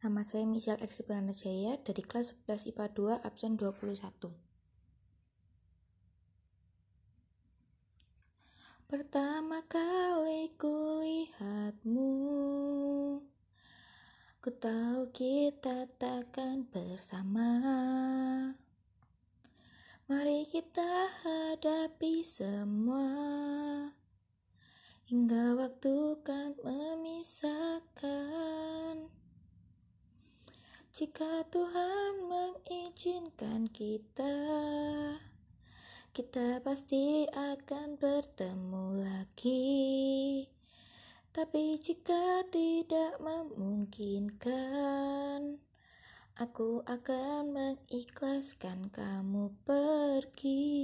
Nama saya Michelle X Jaya dari kelas 11 IPA 2 absen 21. Pertama kali kulihatmu Ku tahu kita takkan bersama Mari kita hadapi semua Hingga waktu kan memisahkan jika Tuhan mengizinkan kita, kita pasti akan bertemu lagi. Tapi jika tidak memungkinkan, aku akan mengikhlaskan kamu pergi.